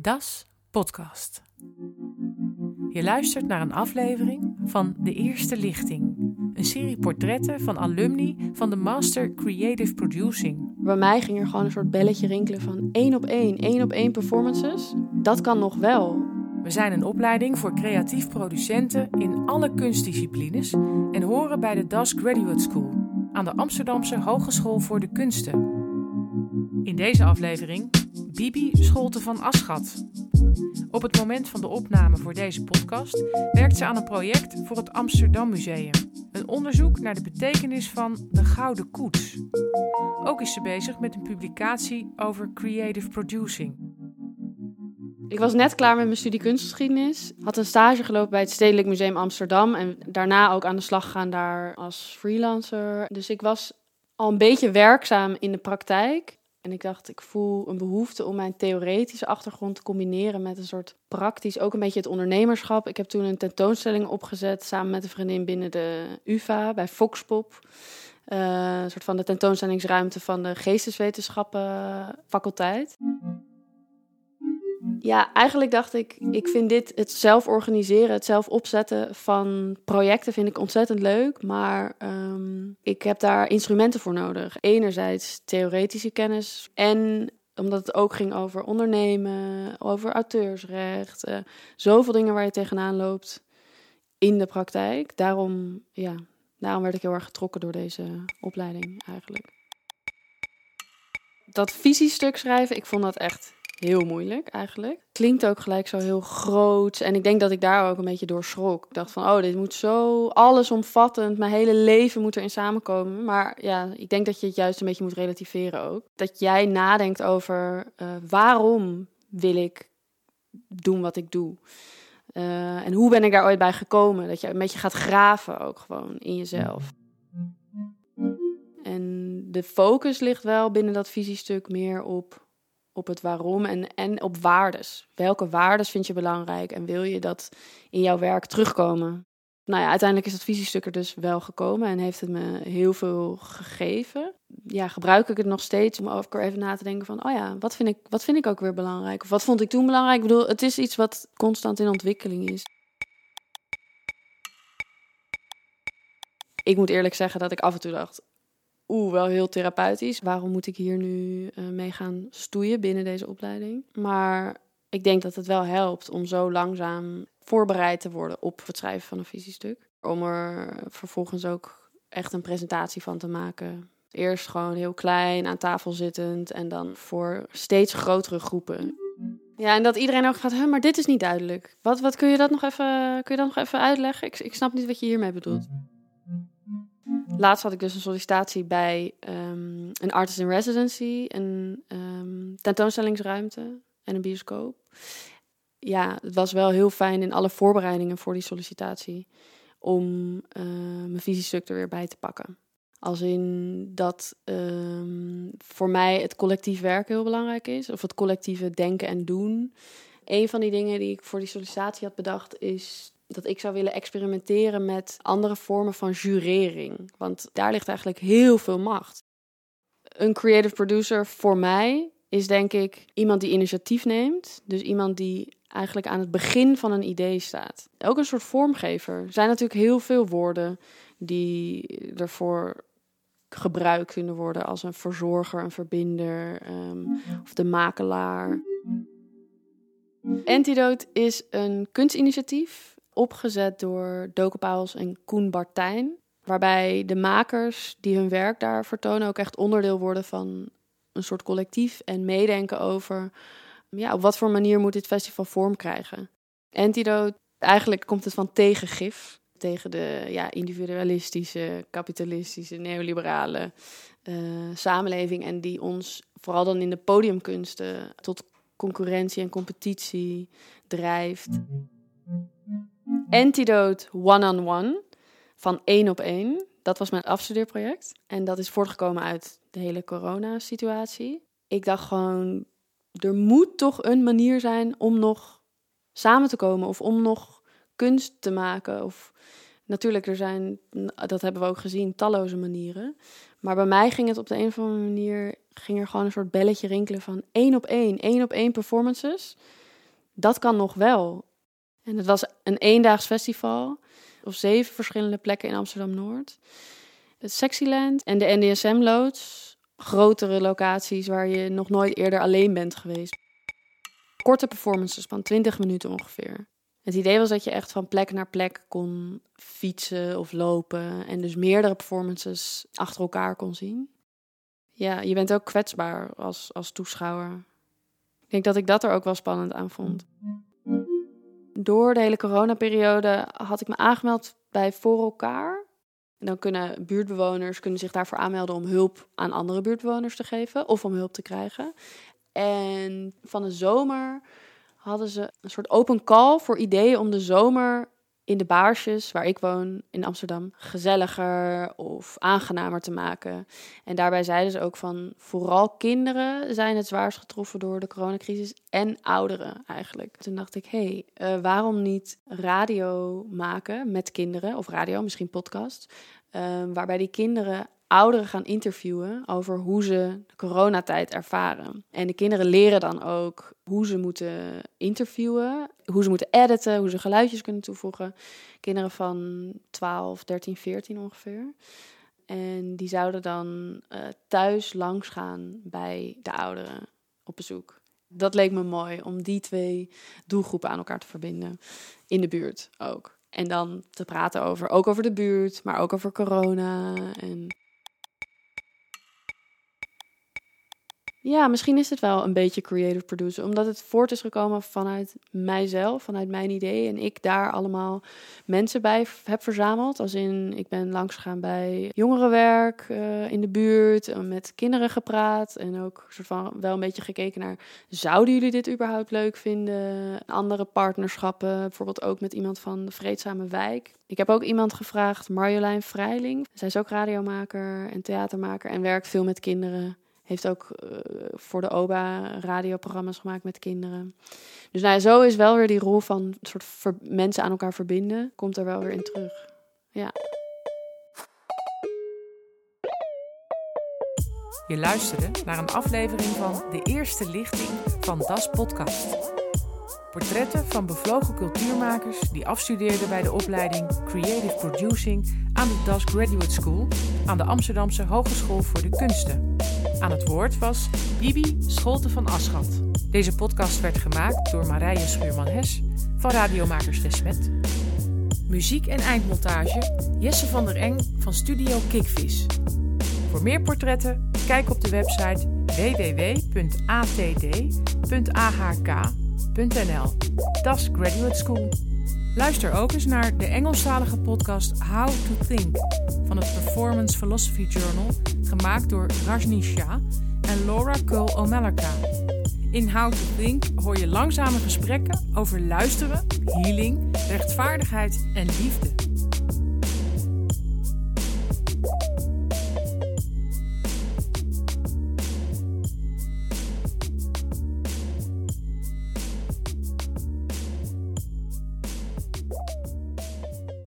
Das Podcast. Je luistert naar een aflevering van De Eerste Lichting, een serie portretten van alumni van de Master Creative Producing. Bij mij ging er gewoon een soort belletje rinkelen van één op één, één op één performances. Dat kan nog wel. We zijn een opleiding voor creatief producenten in alle kunstdisciplines en horen bij de Das Graduate School aan de Amsterdamse Hogeschool voor de Kunsten. In deze aflevering Bibi Scholte van Aschat. Op het moment van de opname voor deze podcast werkt ze aan een project voor het Amsterdam Museum. Een onderzoek naar de betekenis van de gouden koets. Ook is ze bezig met een publicatie over creative producing. Ik was net klaar met mijn studie kunstgeschiedenis. Had een stage gelopen bij het Stedelijk Museum Amsterdam. En daarna ook aan de slag gegaan daar als freelancer. Dus ik was al een beetje werkzaam in de praktijk. En ik dacht, ik voel een behoefte om mijn theoretische achtergrond te combineren met een soort praktisch, ook een beetje het ondernemerschap. Ik heb toen een tentoonstelling opgezet samen met een vriendin binnen de UVA bij Foxpop. Uh, een soort van de tentoonstellingsruimte van de geesteswetenschappen faculteit. Ja, eigenlijk dacht ik, ik vind dit, het zelf organiseren, het zelf opzetten van projecten vind ik ontzettend leuk. Maar um, ik heb daar instrumenten voor nodig. Enerzijds theoretische kennis en omdat het ook ging over ondernemen, over auteursrecht. Uh, zoveel dingen waar je tegenaan loopt in de praktijk. Daarom, ja, daarom werd ik heel erg getrokken door deze opleiding eigenlijk. Dat visiestuk schrijven, ik vond dat echt heel moeilijk eigenlijk. Klinkt ook gelijk zo heel groot. En ik denk dat ik daar ook een beetje door schrok. Ik dacht van, oh, dit moet zo allesomvattend. Mijn hele leven moet erin samenkomen. Maar ja, ik denk dat je het juist een beetje moet relativeren ook. Dat jij nadenkt over uh, waarom wil ik doen wat ik doe. Uh, en hoe ben ik daar ooit bij gekomen? Dat je een beetje gaat graven ook gewoon in jezelf. En de focus ligt wel binnen dat visiestuk meer op op het waarom en, en op waardes. Welke waardes vind je belangrijk en wil je dat in jouw werk terugkomen? Nou ja, uiteindelijk is dat visiestuk er dus wel gekomen en heeft het me heel veel gegeven. Ja, gebruik ik het nog steeds om over even na te denken van, oh ja, wat vind ik, wat vind ik ook weer belangrijk? Of wat vond ik toen belangrijk? Ik bedoel, het is iets wat constant in ontwikkeling is. Ik moet eerlijk zeggen dat ik af en toe dacht, oeh, wel heel therapeutisch. Waarom moet ik hier nu uh, mee gaan stoeien binnen deze opleiding? Maar ik denk dat het wel helpt om zo langzaam voorbereid te worden op het schrijven van een visiestuk. Om er vervolgens ook echt een presentatie van te maken. Eerst gewoon heel klein aan tafel zittend en dan voor steeds grotere groepen. Ja, en dat iedereen ook gaat, maar dit is niet duidelijk. Wat, wat kun je dat nog even, kun je dat nog even uitleggen? Ik, ik snap niet wat je hiermee bedoelt. Laatst had ik dus een sollicitatie bij um, een artist in residency, een um, tentoonstellingsruimte en een bioscoop. Ja, het was wel heel fijn in alle voorbereidingen voor die sollicitatie om uh, mijn visiestuk er weer bij te pakken. Als in dat um, voor mij het collectief werken heel belangrijk is, of het collectieve denken en doen. Een van die dingen die ik voor die sollicitatie had bedacht is dat ik zou willen experimenteren met andere vormen van jurering. Want daar ligt eigenlijk heel veel macht. Een creative producer voor mij is denk ik iemand die initiatief neemt. Dus iemand die eigenlijk aan het begin van een idee staat. Ook een soort vormgever. Er zijn natuurlijk heel veel woorden die ervoor gebruikt kunnen worden als een verzorger, een verbinder um, of de makelaar. Antidote is een kunstinitiatief opgezet door Doke Pauwels en Koen Bartijn. Waarbij de makers die hun werk daar vertonen ook echt onderdeel worden van een soort collectief en meedenken over ja, op wat voor manier moet dit festival vorm krijgen. Antidote, eigenlijk komt het van tegengif. Tegen de ja, individualistische, kapitalistische, neoliberale uh, samenleving. En die ons vooral dan in de podiumkunsten tot concurrentie en competitie drijft. Antidote One-on-One van één op één. Dat was mijn afstudeerproject. En dat is voortgekomen uit de hele corona-situatie. Ik dacht gewoon, er moet toch een manier zijn om nog samen te komen of om nog kunst te maken. Of natuurlijk, er zijn, dat hebben we ook gezien, talloze manieren. Maar bij mij ging het op de een of andere manier, ging er gewoon een soort belletje rinkelen van één op één, één op één performances Dat kan nog wel. En het was een eendaags festival op zeven verschillende plekken in Amsterdam-Noord. Het Sexyland en de NDSM-loods. Grotere locaties waar je nog nooit eerder alleen bent geweest. Korte performances van 20 minuten ongeveer. Het idee was dat je echt van plek naar plek kon fietsen of lopen. En dus meerdere performances achter elkaar kon zien. Ja, je bent ook kwetsbaar als, als toeschouwer. Ik denk dat ik dat er ook wel spannend aan vond. Door de hele coronaperiode had ik me aangemeld bij Voor elkaar. En dan kunnen buurtbewoners kunnen zich daarvoor aanmelden om hulp aan andere buurtbewoners te geven of om hulp te krijgen. En van de zomer hadden ze een soort open call voor ideeën om de zomer in de baarsjes waar ik woon in Amsterdam gezelliger of aangenamer te maken. En daarbij zeiden ze ook van vooral kinderen zijn het zwaarst getroffen door de coronacrisis en ouderen eigenlijk. Toen dacht ik, hé, hey, uh, waarom niet radio maken met kinderen of radio, misschien podcast, uh, waarbij die kinderen ouderen gaan interviewen over hoe ze de coronatijd ervaren. En de kinderen leren dan ook hoe ze moeten interviewen, hoe ze moeten editen, hoe ze geluidjes kunnen toevoegen. Kinderen van 12, 13, 14 ongeveer. En die zouden dan uh, thuis langs gaan bij de ouderen op bezoek. Dat leek me mooi om die twee doelgroepen aan elkaar te verbinden. In de buurt ook. En dan te praten over, ook over de buurt, maar ook over corona. En Ja, misschien is het wel een beetje creative producer, omdat het voort is gekomen vanuit mijzelf, vanuit mijn idee. En ik daar allemaal mensen bij heb verzameld. Als in, ik ben langsgegaan bij jongerenwerk uh, in de buurt, uh, met kinderen gepraat. En ook soort van wel een beetje gekeken naar, zouden jullie dit überhaupt leuk vinden? Andere partnerschappen, bijvoorbeeld ook met iemand van de Vreedzame Wijk. Ik heb ook iemand gevraagd, Marjolein Vrijling. Zij is ook radiomaker en theatermaker en werkt veel met kinderen. Heeft ook uh, voor de OBA radioprogramma's gemaakt met kinderen. Dus nou zo is wel weer die rol van soort mensen aan elkaar verbinden, komt er wel weer in terug. Ja. Je luisterde naar een aflevering van De Eerste Lichting van Das Podcast. Portretten van bevlogen cultuurmakers die afstudeerden bij de opleiding Creative Producing aan de Das Graduate School aan de Amsterdamse Hogeschool voor de Kunsten. Aan het woord was Bibi Scholte van Aschat. Deze podcast werd gemaakt door Marije Schuurman-Hes van Radiomakers Desmet. Muziek en eindmontage Jesse van der Eng van Studio Kickvis. Voor meer portretten kijk op de website www.atd.ahk.nl. Das Graduate School. Luister ook eens naar de Engelstalige podcast How to Think van het Performance Philosophy Journal, gemaakt door Rajni Shah en Laura Cole O'Malaka. In How to Think hoor je langzame gesprekken over luisteren, healing, rechtvaardigheid en liefde.